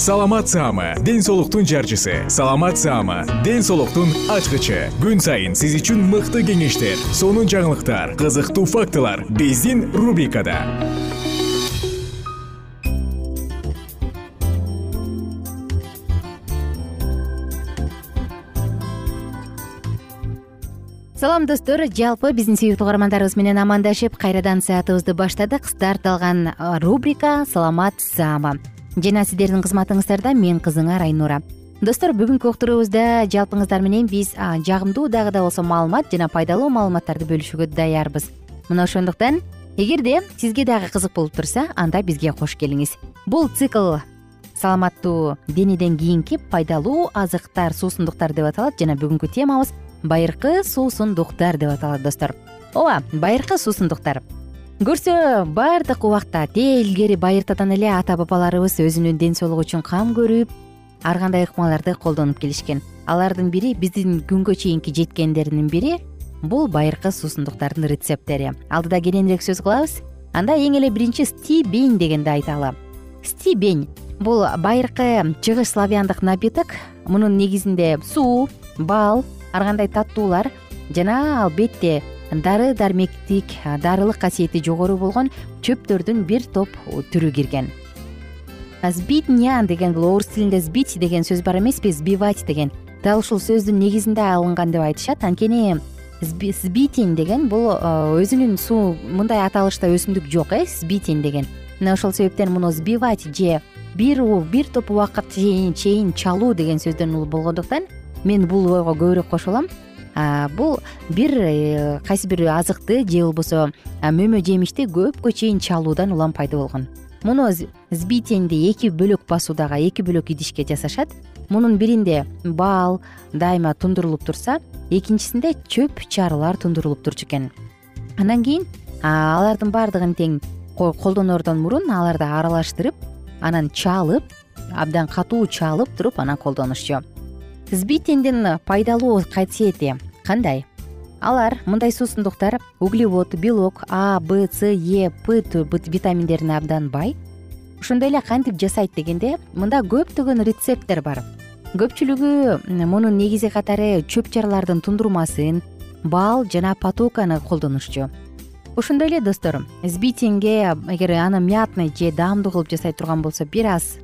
саламат саама ден соолуктун жарчысы. Саламат саама ден соолуктун ачкычы. Күн сайын сиз үчүн мыкты кеңештер сонун жаңылыктар кызыктуу фактылар биздин рубрикада. Салам достор. Жалпы биздин сүйүктүү угармандарыбыз менен амандашып кайрадан саатыбызды баштадык. Старт алган рубрика саламат саама жана сиздердин кызматыңыздарда мен кызыңар айнура достор бүгүнкү уктуруубузда жалпыңыздар менен биз жагымдуу дагы да болсо маалымат жана пайдалуу маалыматтарды бөлүшүүгө даярбыз. Мына ошондуктан эгерде сизге дагы кызык болуп турса анда бизге кош келиңиз. Бул цикл саламаттуу денеден кийинки пайдалуу азыктар суусундуктар деп аталат жана бүгүнкү темабыз байыркы суусундуктар деп аталат достор. Ооба байыркы суусундуктар көрсө баардык убакта те илгери байыртадан эле ата бабаларыбыз өзүнүн ден соолугу үчүн кам көрүп ар кандай ыкмаларды колдонуп келишкен. Алардын бири биздин күнгө чейинки жеткендеринин бири бул байыркы суусундуктардын рецепттери алдыда кененирээк сөз кылабыз. Анда эң эле биринчи стибень дегенди айталы стибень бул байыркы чыгыш славяндык напиток. Мунун негизинде суу бал ар кандай таттуулар жана албетте дары дармектик дарылык касиети жогору болгон чөптөрдүн бир топ түрү кирген. Сбитня деген бул орус тилинде сбить деген сөз бар эмеспи сбивать деген. Дал ушул сөздүн негизинде алынган деп айтышат. Анткени сбитень деген бул өзүнүн суу мындай аталышта өсүмдүк жок э сбитень деген. Мына ошол себептен муну сбивать же бир бир топ убакыт чейин чалуу деген сөздөн болгондуктан мен бул ойго көбүрөөк кошулам бул бир э, кайсы бир азыкты же болбосо мөмө жемишти көпкө чейин чалуудан улам пайда болгон. Муну сбитенди эки бөлөк басуудагы эки бөлөк идишке жасашат. Мунун биринде бал дайыма тундурулуп турса экинчисинде чөп чарылар тундурулуп турчу экен. Андан кийин алардын баардыгын тең колдонордон мурун аларды аралаштырып анан чалып абдан катуу чалып туруп анан колдонушчу сбитендин пайдалуу касиети кандай? Алар мындай суусундуктар углевод белок а б с е п витаминдерине абдан бай. Ошондой эле кантип жасайт дегенде мында көптөгөн рецепттер бар. Көпчүлүгү мунун негизи катары чөп чаралардын тундурмасын бал жана потоканы колдонушчу. Ошондой эле достор сбитинге эгер аны мятный же даамдуу кылып жасай турган болсо бир аз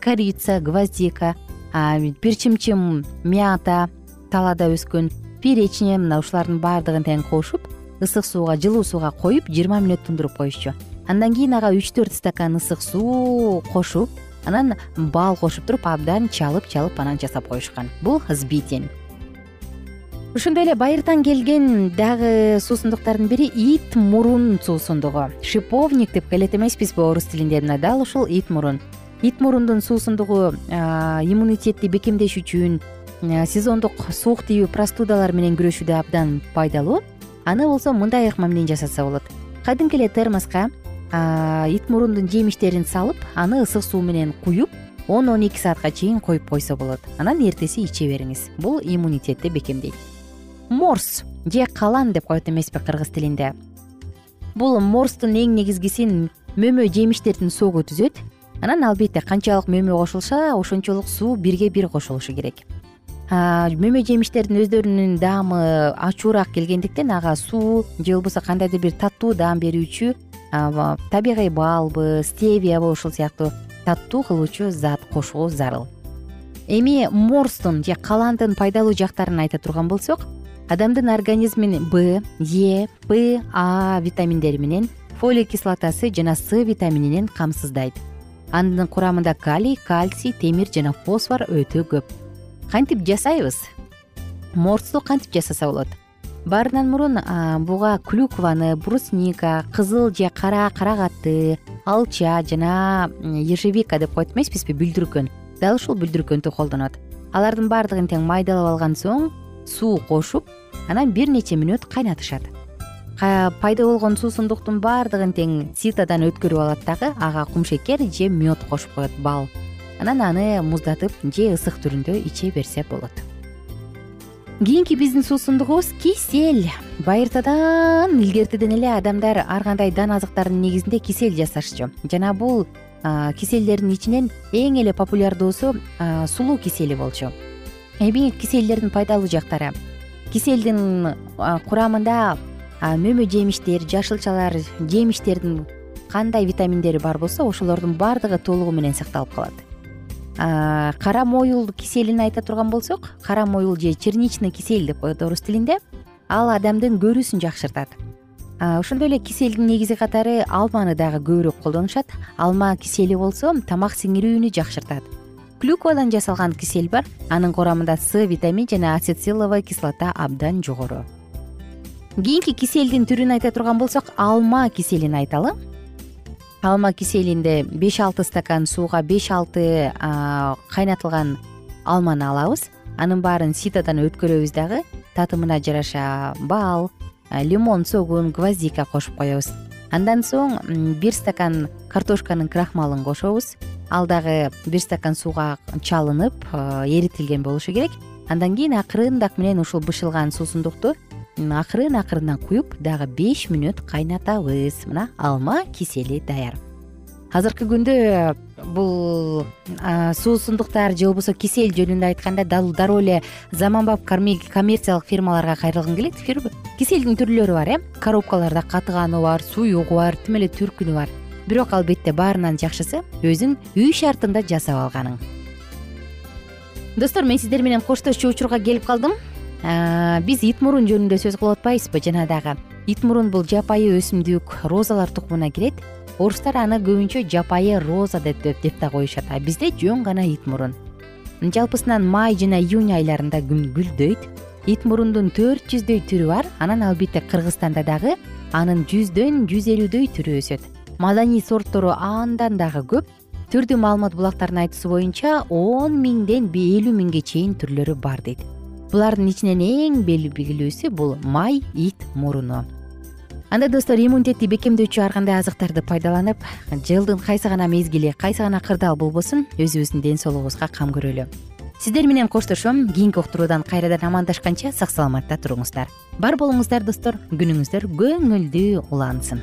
корица гвоздика бир чымчым мята талаада өскөн перечня мына ушулардын баардыгын тең кошуп ысык сууга жылуу сууга коюп жыйырма мүнөт тундуруп коюшчу. Андан кийин ага үч төрт стакан ысык суу кошуп анан бал кошуп туруп абдан чалып чалып анан жасап коюшкан. Бул сбитень ошондой эле байыртан келген дагы суусундуктардын бири ит мурун суусундугу шиповник деп келет эмеспизби орус тилинде. Мына дал ушул ит мурун ит мурундун суусундугу иммунитетти бекемдеш үчүн сезондук суук тийүү простудалар менен күрөшүүдө абдан пайдалуу. Аны болсо мындай ыкма менен жасаса болот. Кадимки эле термоска ит мурундун жемиштерин салып аны ысык суу менен куюп он он эки саатка чейин коюп койсо болот. Анан эртеси иче бериңиз. Бул иммунитетти бекемдейт. Морс же калан деп коет эмеспи кыргыз тилинде. Бул морстун эң негизгисин мөмө жемиштердин согу түзөт анан албетте канчалык мөмө кошулса ошончолук суу бирге бир кошулушу керек. Мөмө жемиштердин өздөрүнүн даамы ачуураак келгендиктен ага суу же болбосо кандайдыр бир таттуу даам берүүчү табигый балбы стевиябы ушул сыяктуу таттуу кылуучу зат кошуу зарыл. Эми морстун же каландын пайдалуу жактарын айта турган болсок адамдын организмин б е п а витаминдери менен фолий кислотасы жана с витамининен камсыздайт анын курамында калий кальций темир жана фосфор өтө көп. Кантип жасайбыз? Морсту кантип жасаса болот? Баарынан мурун буга клюкваны брусника кызыл же кара карагатты алча жана ежевика деп коет эмеспизби бүлдүркөн дал ушул бүлдүркөндү колдонот. Алардын баардыгын тең майдалап алган соң суу кошуп анан бир нече мүнөт кайнатышат пайда болгон суусундуктун баардыгын тең ситодан өткөрүп алат дагы ага кумшекер же мед кошуп коет бал. Анан аны муздатып же ысык түрүндө иче берсе болот. Кийинки биздин суусундугубуз кисел байыртадан илгертеден эле адамдар ар кандай дан азыктардын негизинде кисел жасашчу. Жана бул киселдердин ичинен эң эле популярдуусу сулуу кисели болчу. Эми киселдердин пайдалуу жактары. Киселдин курамында мөмө жемиштер жашылчалар жемиштердин кандай витаминдери бар болсо ошолордун баардыгы толугу менен сакталып калат. Кара моюл киселин айта турган болсок кара моюл же черничный кисель деп коет орус тилинде ал адамдын көрүүсүн жакшыртат. Ошондой эле киселдин негизи катары алманы дагы көбүрөөк колдонушат алма кисели болсо тамак сиңирүүнү жакшыртат. Клюквадан жасалган кисель бар анын курамында с витамин жана ацетиловый кислота абдан жогору кийинки киселдин түрүн айта турган болсок алма киселин айталы. Алма киселинде беш алты стакан сууга беш алты кайнатылган алманы алабыз. Анын баарын ситодан өткөрөбүз дагы. Татымына жараша бал лимон согун гвоздика кошуп коебуз. Андан соң бир стакан картошканын крахмалын кошобуз. Ал дагы бир стакан сууга чалынып эритилген болушу керек. Андан кийин акырындак менен ушул бышылган суусундукту акырын акырындан куюп дагы беш мүнөт кайнатабыз. Мына алма кисели даяр. Азыркы күндө бул суусундуктар же болбосо кисел жөнүндө айтканда дароо эле заманбап коммерциялык фирмаларга кайрылгым келет киселдин түрлөрү бар э? Коробкаларда катыганы бар суюгу бар тим эле түркүнү бар. Бирок албетте баарынан жакшысы өзүң үй шартында жасап алганың. Достор мен сиздер менен коштошчу учурга келип калдым биз ит мурун жөнүндө сөз кылып атпайбызбы жана дагы ит мурун бул жапайы өсүмдүк розалар тукумуна кирет. Орустар аны көбүнчө жапайы роза деп деп да коюшат. А бизде жөн гана ит мурун. Жалпысынан май жана июнь айларында гүлдөйт. Ит мурундун төрт жүздөй түрү бар. Анан албетте кыргызстанда дагы анын жүздөн жүз элүүдөй түрү өсөт. Маданий сорттору андан дагы көп. Түрдүү маалымат булактардын айтуусу боюнча он миңден элүү миңге чейин түрлөрү бар дейт булардын ичинен эң белгилүүсү бул май ит муруну. Анда достор иммунитетти бекемдөөчү ар кандай азыктарды пайдаланып жылдын кайсы гана мезгили кайсы гана кырдаал болбосун өзүбүздүн ден соолугубузга кам көрөлү. Сиздер менен коштошом кийинки уктуруудан кайрадан амандашканча сак саламатта туруңуздар. Бар болуңуздар достор күнүңүздөр көңүлдүү улансын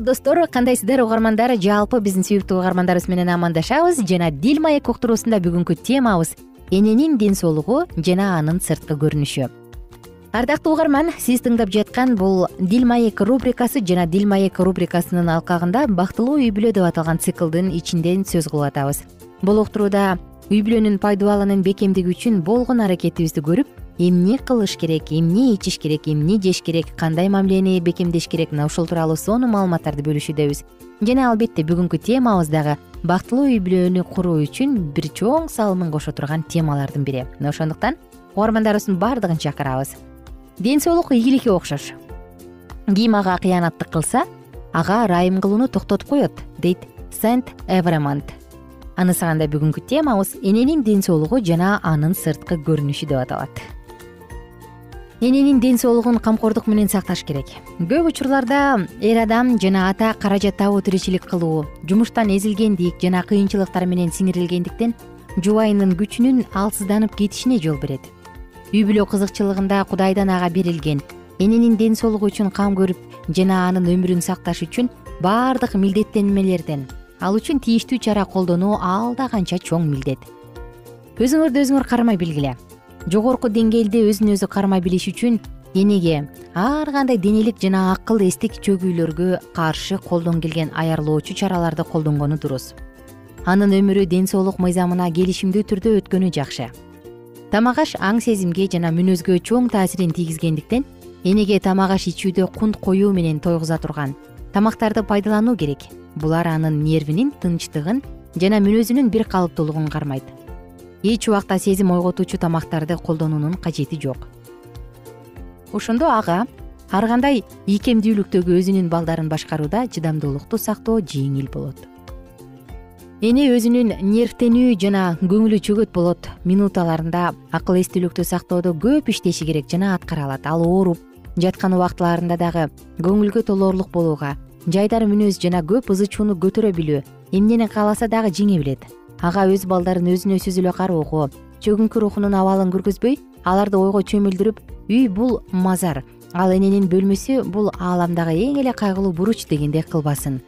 достор кандайсыздар угармандар? Жалпы биздин сүйүктүү угармандарыбыз менен амандашабыз жана дил маек уктуруусунда бүгүнкү темабыз эненин ден соолугу жана анын сырткы көрүнүшү. Ардактуу угарман сиз тыңдап жаткан бул дил маек рубрикасы жана дил маек рубрикасынын алкагында бактылуу үй бүлө деп аталган циклдын ичинде сөз кылып атабыз. Бул уктурууда үй бүлөнүн пайдубалынын бекемдиги үчүн болгон аракетибизди көрүп эмне кылыш керек эмне ичиш керек эмне жеш керек кандай мамилени бекемдеш керек мына ушул тууралуу сонун маалыматтарды бөлүшүүдөбүз. Жана албетте бүгүнкү темабыз дагы бактылуу үй бүлөнү куруу үчүн бир чоң салымын кошо турган темалардын бири. Мына ошондуктан угармандарыбыздын баардыгын чакырабыз. Ден соолук ийгиликке окшош. Ким ага кыянаттык кылса ага ырайым кылууну токтотуп коет дейт сент эвремонт анысы кандай бүгүнкү темабыз эненин ден соолугу жана анын сырткы көрүнүшү деп аталат эненин ден соолугун камкордук менен сакташ керек. Көп учурларда эр адам жана ата каражат табуу тиричилик кылуу жумуштан эзилгендик жана кыйынчылыктар менен сиңирилгендиктен жубайынын күчүнүн алсызданып кетишине жол берет. Үй бүлө кызыкчылыгында кудайдан ага берилген эненин ден соолугу үчүн кам көрүп жана анын өмүрүн сакташ үчүн баардык милдеттенмелерден ал үчүн тийиштүү чара колдонуу алда канча чоң милдет. Өзүңөрдү өзүңөр кармай билгиле жогорку деңгээлде өзүн өзү кармай билиш үчүн энеге ар кандай денелик жана акыл эстик чөгүүлөргө каршы колдон келген аярлоочу чараларды колдонгону дурус. Анын өмүрү ден соолук мыйзамына келишимдүү түрдө өткөнү жакшы. Тамак аш аң сезимге жана мүнөзгө чоң таасирин тийгизгендиктен энеге тамак аш ичүүдө кунт коюу менен тойгуза турган тамактарды пайдалануу керек. Булар анын нервинин тынчтыгын жана мүнөзүнүн бир калыптуулугун кармайт эч убакта сезим ойготуучу тамактарды колдонуунун кажети жок. Ошондо ага ар кандай ийкемдүүлүктөгү өзүнүн балдарын башкарууда чыдамдуулукту сактоо жеңил болот. Эне өзүнүн нервтенүү жана көңүлү чөгөт болот минуталарында акыл эстүүлүктү сактоодо көп иштеши керек жана аткара алат. Ал ооруп жаткан убактыларында дагы көңүлгө толоорлук болууга жайдар мүнөз жана көп ызы чууну көтөрө билүү эмнени кааласа дагы жеңе билет ага өз балдарын өзүнө сөзү эле кароого чөгүнкү рухунун абалын көргөзбөй аларды ойго чөмүлдүрүп үй бул мазар. Ал эненин бөлмөсү бул ааламдагы эң эле кайгылуу буруч дегендей кылбасын.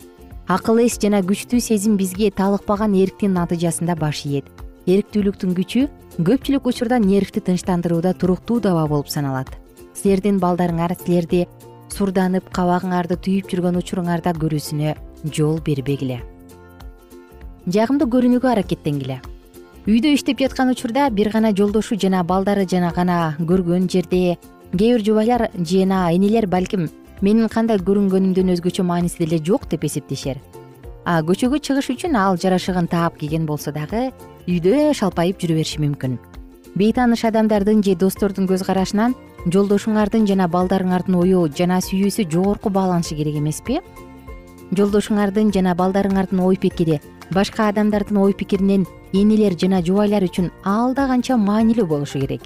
Акыл эс жана күчтүү сезим бизге талыкпаган эриктин натыйжасында баш ийет. Эриктүүлүктүн күчү көпчүлүк учурда нервти тынчтандырууда туруктуу даба болуп саналат. Силердин балдарыңар силерди сурданып кабагыңарды түйүп жүргөн учуруңарда көрүүсүнө жол бербегиле жагымдуу көрүнүүгө аракеттенгиле. Үйдө иштеп жаткан учурда бир гана жолдошу жана балдары жана гана көргөн жерде кээ бир жубайлар жана энелер балким менин кандай көрүнгөнүмдөн өзгөчө мааниси деле жок деп эсептешер. А көчөгө чыгыш үчүн ал жарашыгын таап кийген болсо дагы үйдө шалпайып жүрө бериши мүмкүн. Бейтааныш адамдардын же достордун көз карашынан жолдошуңардын жана балдарыңардын ою жана сүйүүсү жогорку бааланышы керек эмеспи? Жолдошуңардын жана балдарыңардын ой пикири башка адамдардын ой пикиринен энелер жана жубайлар үчүн алда канча маанилүү болушу керек.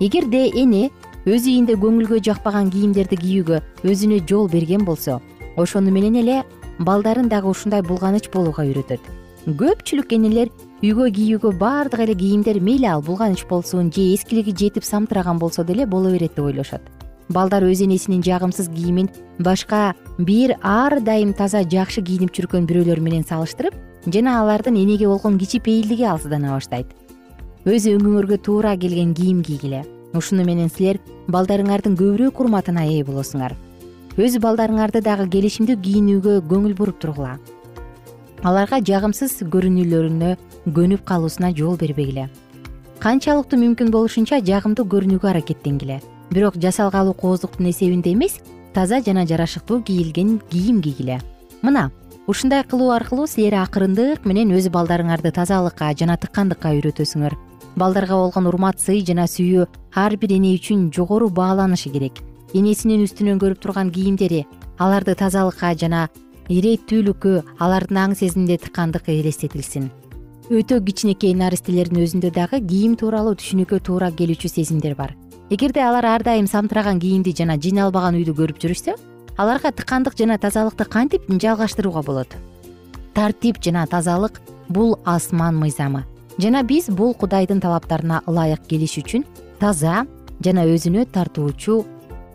Эгерде эне өз үйүндө көңүлгө жакпаган кийимдерди кийүүгө өзүнө жол берген болсо ошону менен эле балдарын дагы ушундай булганыч болууга үйрөтөт. Көпчүлүк энелер үйгө кийүүгө баардык эле кийимдер мейли ал булганыч болсун же эскилиги жетип самтыраган болсо деле боло берет деп ойлошот балдар өз энесинин жагымсыз кийимин башка бир ар дайым таза жакшы кийинип жүргөн бирөөлөр менен салыштырып жана алардын энеге болгон кичипейилдиги алсыздана баштайт. Өз өңүңөргө туура келген кийим кийгиле. Ушуну менен силер балдарыңардын көбүрөөк урматына ээ болосуңар. Өз балдарыңарды дагы келишимдүү кийинүүгө көңүл буруп тургула. Аларга жагымсыз көрүнүүлөрүнө көнүп калуусуна жол бербегиле. Канчалыктуу мүмкүн болушунча жагымдуу көрүнүүгө аракеттенгиле бирок жасалгалуу кооздуктун эсебинде эмес таза жана жарашыктуу кийилген кийим кийгиле. Мына ушундай кылуу аркылуу силер акырындык менен өз балдарыңарды тазалыкка жана тыккандыкка үйрөтөсүңөр. Балдарга болгон урмат сый жана сүйүү ар бир эне үчүн жогору бааланышы керек. Энесинин үстүнөн көрүп турган кийимдери аларды тазалыкка жана ирээттүүлүккө алардын аң сезимине тыккандык элестетилсин өтө кичинекей наристелердин өзүндө дагы кийим тууралуу түшүнүккө туура келүүчү сезимдер бар эгерде алар ар дайым самтыраган кийимди жана жыйналбаган үйдү көрүп жүрүшсө аларга тыккандык жана тазалыкты кантип жалгаштырууга болот? Тартип жана тазалык бул асман мыйзамы. Жана биз бул кудайдын талаптарына ылайык келиш үчүн таза жана өзүнө тартуучу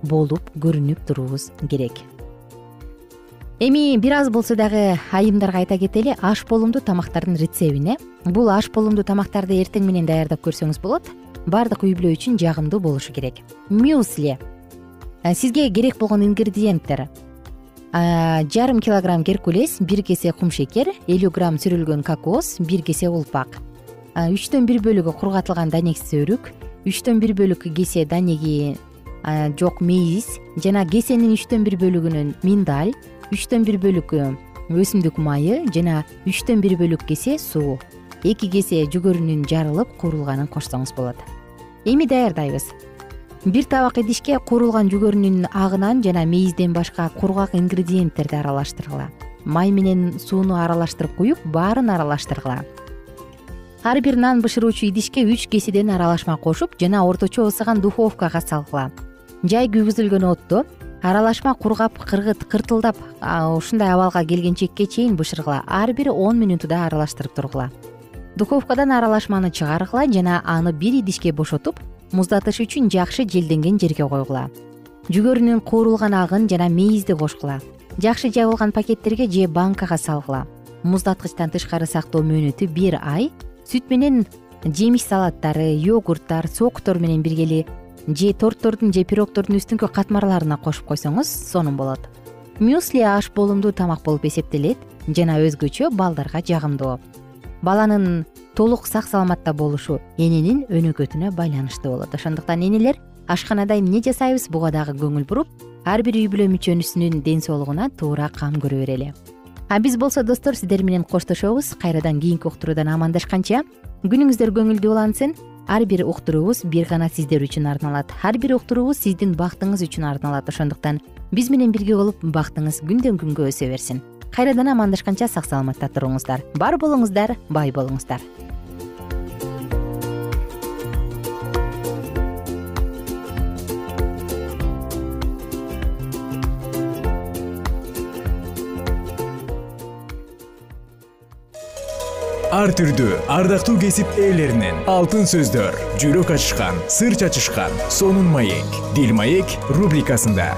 болуп көрүнүп туруубуз керек. Эми бир аз болсо дагы айымдарга айта кетели аш болумдуу тамактардын рецебин э бул аш болумдуу тамактарды эртең менен даярдап көрсөңүз болот баардык үй бүлө үчүн жагымдуу болушу керек. Мюсли. Сизге керек болгон ингредиенттер. Жарым килограмм геркулес бир кесе кумшекер элүү грамм сүрүлгөн кокос бир кесе улпак үчтөн бир бөлүгү кургатылган данексиз өрүк үчтөн бир бөлүк кесе данеги жок мейиз жана кесенин үчтөн бир бөлүгүнөн миндаль үчтөн бир бөлүк өсүмдүк майы жана үчтөн бир бөлүк кесе суу эки кесе жүгөрүнүн жарылып куурулганын кошсоңуз болот. Эми даярдайбыз. Бир табак идишке куурулган жүгөрүнүн агынан жана мейизден башка кургак ингредиенттерди аралаштыргыла. Май менен сууну аралаштырып куюп баарын аралаштыргыла. Ар бир нан бышыруучу идишке үч кеседен аралашма кошуп жана орточо ысыган духовкага салгыла. Жай күйгүзүлгөн отто аралашма кургап кыргыт кыртылдап ушундай абалга келгенчекке чейин бышыргыла. Ар бир он мүнутуда аралаштырып тургула духовкадан аралашманы чыгаргыла жана аны бир идишке бошотуп муздатыш үчүн жакшы желденген жерге койгула. Жүгөрүнүн куурулган агын жана мейизди кошкула. Жакшы жабылган пакеттерге же банкага салгыла. Муздаткычтан тышкары сактоо мөөнөтү бир ай сүт менен жемиш салаттары йогурттар соктор менен биргели же торттордун же пирогтордун үстүңкү катмарларына кошуп койсоңуз сонун болот. Мюсли аш болумдуу тамак болуп эсептелет жана өзгөчө балдарга жагымдуу баланын толук сак саламатта болушу эненин өнөкөтүнө байланыштуу болот. Ошондуктан энелер ашканада эмне жасайбыз буга дагы көңүл буруп ар бир үй бүлө мүчөсүнүн ден соолугуна туура кам көрө берели. А биз болсо достор сиздер менен коштошобуз кайрадан кийинки уктуруудан амандашканча күнүңүздөр көңүлдүү улансын ар бир уктуруубуз бир гана сиздер үчүн арналат. Ар бир уктуруубуз сиздин бактыңыз үчүн арналат. Ошондуктан биз менен бирге болуп бактыңыз күндөн күнгө өсө берсин кайрадан амандашканча сак саламатта туруңуздар. Бар болуңуздар бай болуңуздар. Ар түрдүү ардактуу кесип ээлеринен алтын сөздөр жүрөк ачышкан сыр чачышкан сонун маек дил маек рубрикасында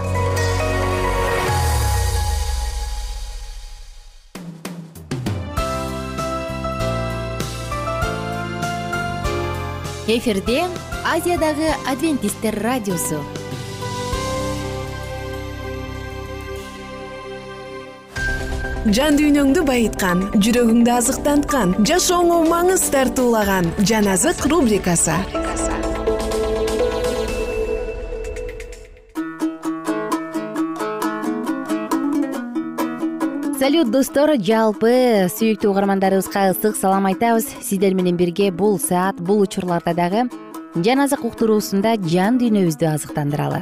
эфирде азиядагы адвентисттер радиосу. Жан дүйнөңдү байыткан жүрөгүңдү азыктанткан жашооңо маңыз тартуулаган жан азык рубрикасы достор жалпы сүйүктүү угармандарыбызга ысык салам айтабыз. Сиздер менен бирге бул саат бул учурларда дагы жан азык уктуруусунда жан дүйнөбүздү азыктандыралы.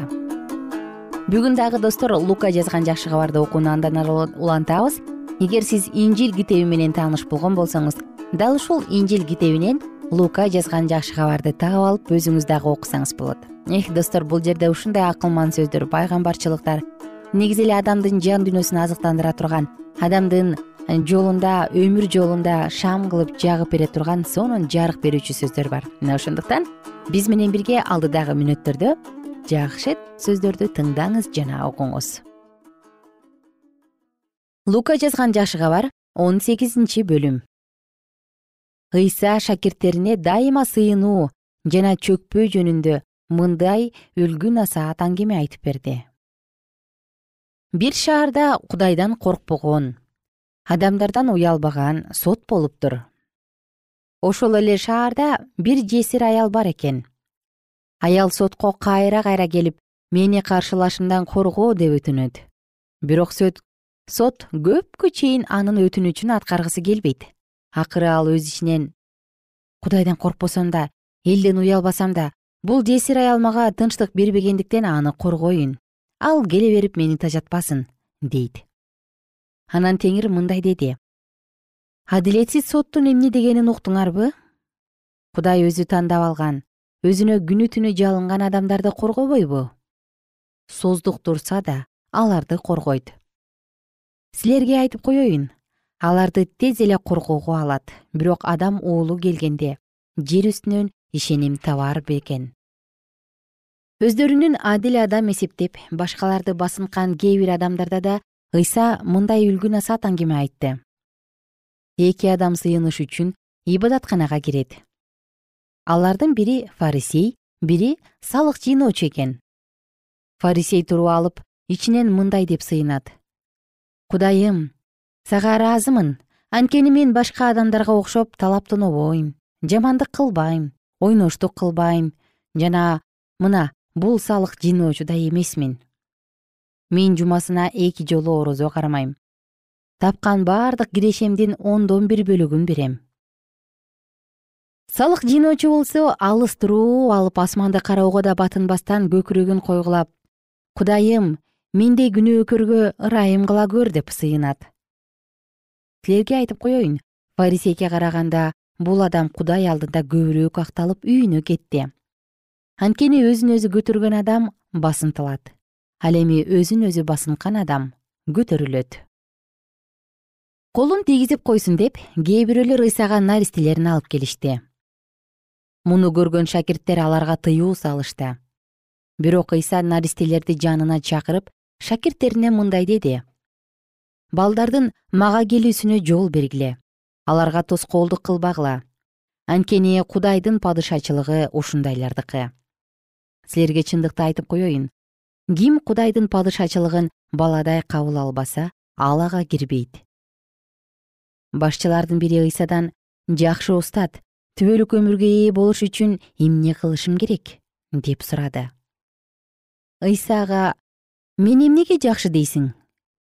Бүгүн дагы достор лука жазган жакшы кабарды окууну андан ары улантабыз. Эгер сиз инжил китеби менен тааныш болгон болсоңуз дал ушул инжил китебинен лука жазган жакшы кабарды таап алып өзүңүз дагы окусаңыз болот. Эх достор бул жерде ушундай акылман сөздөр пайгамбарчылыктар негизи эле адамдын жан дүйнөсүн азыктандыра турган адамдын жолунда өмүр жолунда шам кылып жагып бере турган сонун жарык берүүчү сөздөр бар. Мына ошондуктан биз менен бирге алдыдагы мүнөттөрдө жакшы сөздөрдү тыңдаңыз жана угуңуз лука жазган жакшы кабар он сегизинчи бөлүм. Ыйса шакирттерине дайыма сыйынуу жана чөкпөө жөнүндө мындай үлгү насаат аңгеме айтып берди бир шаарда кудайдан коркпогон. Адамдардан уялбаган сот болуптур ошол эле шаарда бир жесир аял бар экен. Аял сотко кайра кайра келип мени каршылашымдан коргоо деп өтүнөт. Бирок сот көпкө чейин анын өтүнүчүн аткаргысы келбейт. Акыры ал өз ичинен кудайдан коркпосом да элден уялбасам да бул жесир аял мага тынчтык бербегендиктен аны коргоюн ал келе берип мени тажатпасын дейт. Анан теңир мындай деди. Адилетсиз соттун эмне дегенин уктуңарбы? Кудай өзү тандап алган өзүнө күнү түнү жалынган адамдарды коргобойбу? Создук турса да аларды коргойт силерге айтып коеюн аларды тез эле коргоого алат бирок адам уулу келгенде жер үстүнөн ишеним табар бекен өздөрүнүн адил адам эсептеп башкаларды басынткан кээ бир адамдарда да ыйса мындай үлгү насаат аңгеме айтты. Эки адам сыйыныш үчүн ибадатканага кирет. Алардын бири фарисей бири салык жыйноочу экен. Фарисей туруп алып ичинен мындай деп сыйынат. Кудайым сага ыраазымын. Анткени мен башка адамдарга окшоп талаптанбойм жамандык кылбайм ойноштук кылбайм. Жана мына бул салык жыйноочу да эмесмин. Мен жумасына эки жолу орозо кармайм. Тапкан бардык кирешемдин ондон бир бөлүгүн берем. Салык жыйноочу болсо алыс туруп алып асманды кароого да батынбастан көкүрөгүн койгулап кудайым мендей күнөөкөргө ырайым кыла көр деп сыйынат. Силерге айтып коеюн фарисейге караганда бул адам кудай алдында көбүрөөк акталып үйүнө кетти анткени өзүн өзү көтөргөн адам басынтылат. Ал эми өзүн өзү басынткан адам көтөрүлөт. Колун тийгизип койсун деп кээ бирөөлөр ыйсага наристелерин алып келишти. Муну көргөн шакирттер аларга тыюу салышты. Бирок ыйса наристелерди жанына чакырып шакирттерине мындай деди. Балдардын мага келүүсүнө жол бергиле. Аларга тоскоолдук кылбагыла. Анткени кудайдын падышачылыгы ушундайлардыкы силерге чындыкты айтып коеюн ким кудайдын падышачылыгын баладай кабыл албаса ал ага кирбейт. Башчылардын бири ыйсадан жакшы устат түбөлүк өмүргө ээ болуш үчүн эмне кылышым керек? деп сурады. Ыйса ага мени эмнеге жакшы дейсиң?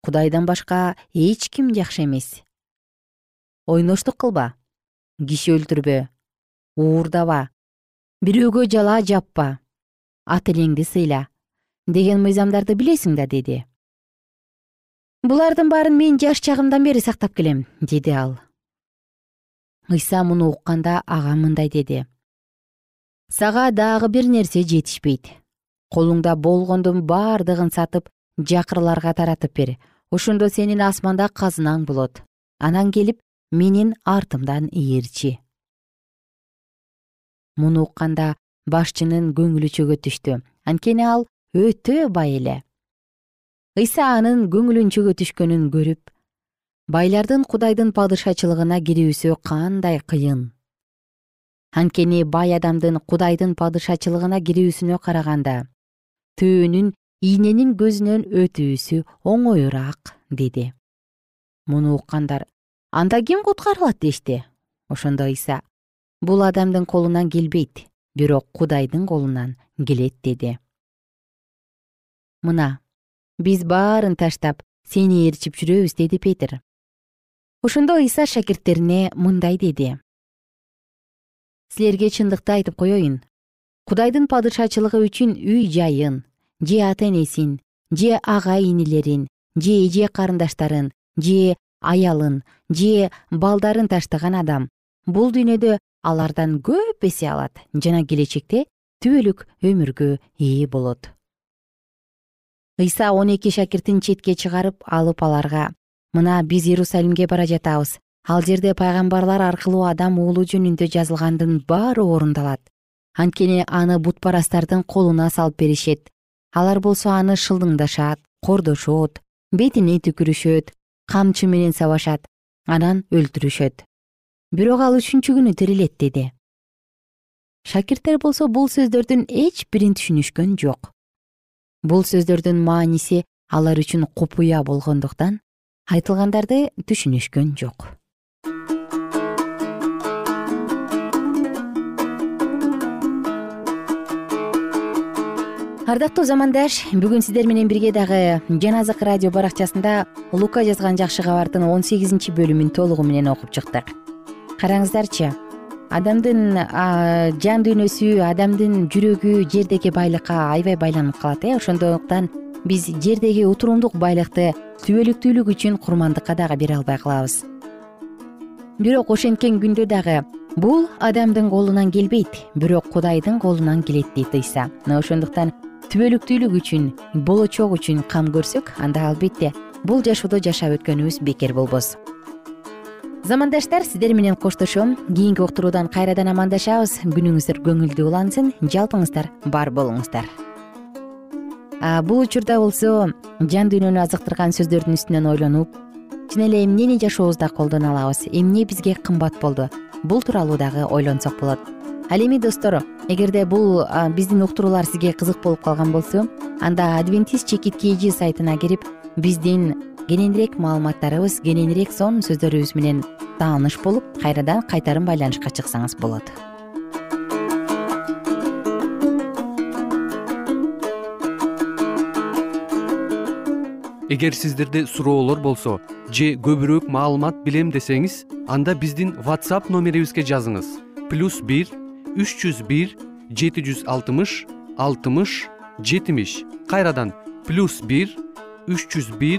Кудайдан башка эч ким жакшы эмес ойноштук кылба киши өлтүрбө уурдаба бирөөгө жалаа жаппа ата энеңди сыйла деген мыйзамдарды билесиң да деди. Булардын баарын мен жаш чагымдан бери сактап келем деди ал. Ыйса муну укканда ага мындай деди. Сага дагы бир нерсе жетишпейт. Колуңда болгондун баардыгын сатып жакырларга таратып бер. Ошондо сенин асманда казынаң болот. Анан келип менин артымдан ээрчи муну укканда башчынын көңүлү чөгө түштү. Анткени ал өтө бай эле. Ыйса анын көңүлүн чөгө түшкөнүн көрүп байлардын кудайдын падышачылыгына кирүүсү кандай кыйын. Анткени бай адамдын кудайдын падышачылыгына кирүүсүнө караганда төөнүн ийненин көзүнөн өтүүсү оңоюраак деди. Муну уккандар анда ким куткарылат? дешти. Ошондо ыйса бул адамдын колунан келбейт бирок кудайдын колунан келет деди. Мына биз баарын таштап сени ээрчип жүрөбүз деди петир ошондо ыйса шакирттерине мындай деди. Силерге чындыкты айтып коеюн кудайдын падышачылыгы үчүн үй жайын же ата энесин же ага инилерин же эже карындаштарын же аялын же балдарын таштаган адам бул дүйнөдө алардан көп эсе алат. Жана келечекте түбөлүк өмүргө ээ болот. Ыйса он эки шакиртин четке чыгарып алып аларга мына биз иерусалимге бара жатабыз. Ал жерде пайгамбарлар аркылуу адам уулу жөнүндө жазылгандын баары орундалат. Анткени аны бутпарастардын колуна салып беришет. Алар болсо аны шылдыңдашат кордошот бетине түкүрүшөт камчы менен сабашат анан өлтүрүшөт бирок ал үчүнчү күнү тирилет деди. Шакирттер болсо бул сөздөрдүн эч бирин түшүнүшкөн жок. Бул сөздөрдүн мааниси алар үчүн купуя болгондуктан айтылгандарды түшүнүшкөн жок. Ардактуу замандаш бүгүн сиздер менен бирге дагы жан азык радио баракчасында лука жазган жакшы кабардын он сегизинчи бөлүмүн толугу менен окуп чыктык караңыздарчы. Адамдын жан дүйнөсү адамдын жүрөгү жердеги байлыкка аябай байланып калат э. Ошондуктан биз жердеги утурумдук байлыкты түбөлүктүүлүк үчүн курмандыкка дагы бере албай калабыз. Бирок ошенткен күндө дагы бул адамдын колунан келбейт бирок кудайдын колунан келет дейт ыйса. Мына ошондуктан түбөлүктүүлүк үчүн болочок үчүн кам көрсөк анда албетте бул жашоодо жашап өткөнүбүз бекер болбос замандаштар сиздер менен коштошом. Кийинки уктуруудан кайрадан амандашабыз. Күнүңүздөр көңүлдүү улансын жалпыңыздар бар болуңуздар. Бул учурда болсо жан дүйнөнү азыктырган сөздөрдүн үстүнөн ойлонуп чын эле эмнени жашообузда колдоно алабыз? Эмне бизге кымбат болду? Бул тууралуу дагы ойлонсок болот. Ал эми достор эгерде бул биздин уктуруулар сизге кызык болуп калган болсо анда адвентист чекит kg сайтына кирип биздин кененирээк маалыматтарыбыз кененирээк сонун сөздөрүбүз менен тааныш болуп кайрадан кайтарым байланышка чыксаңыз болот. Эгер сиздерде суроолор болсо же көбүрөөк маалымат билем десеңиз анда биздин whatsapp номерибизге жазыңыз. Плюс бир үч жүз бир жети жүз алтымыш алтымыш жетимиш. Кайрадан плюс бир үч жүз бир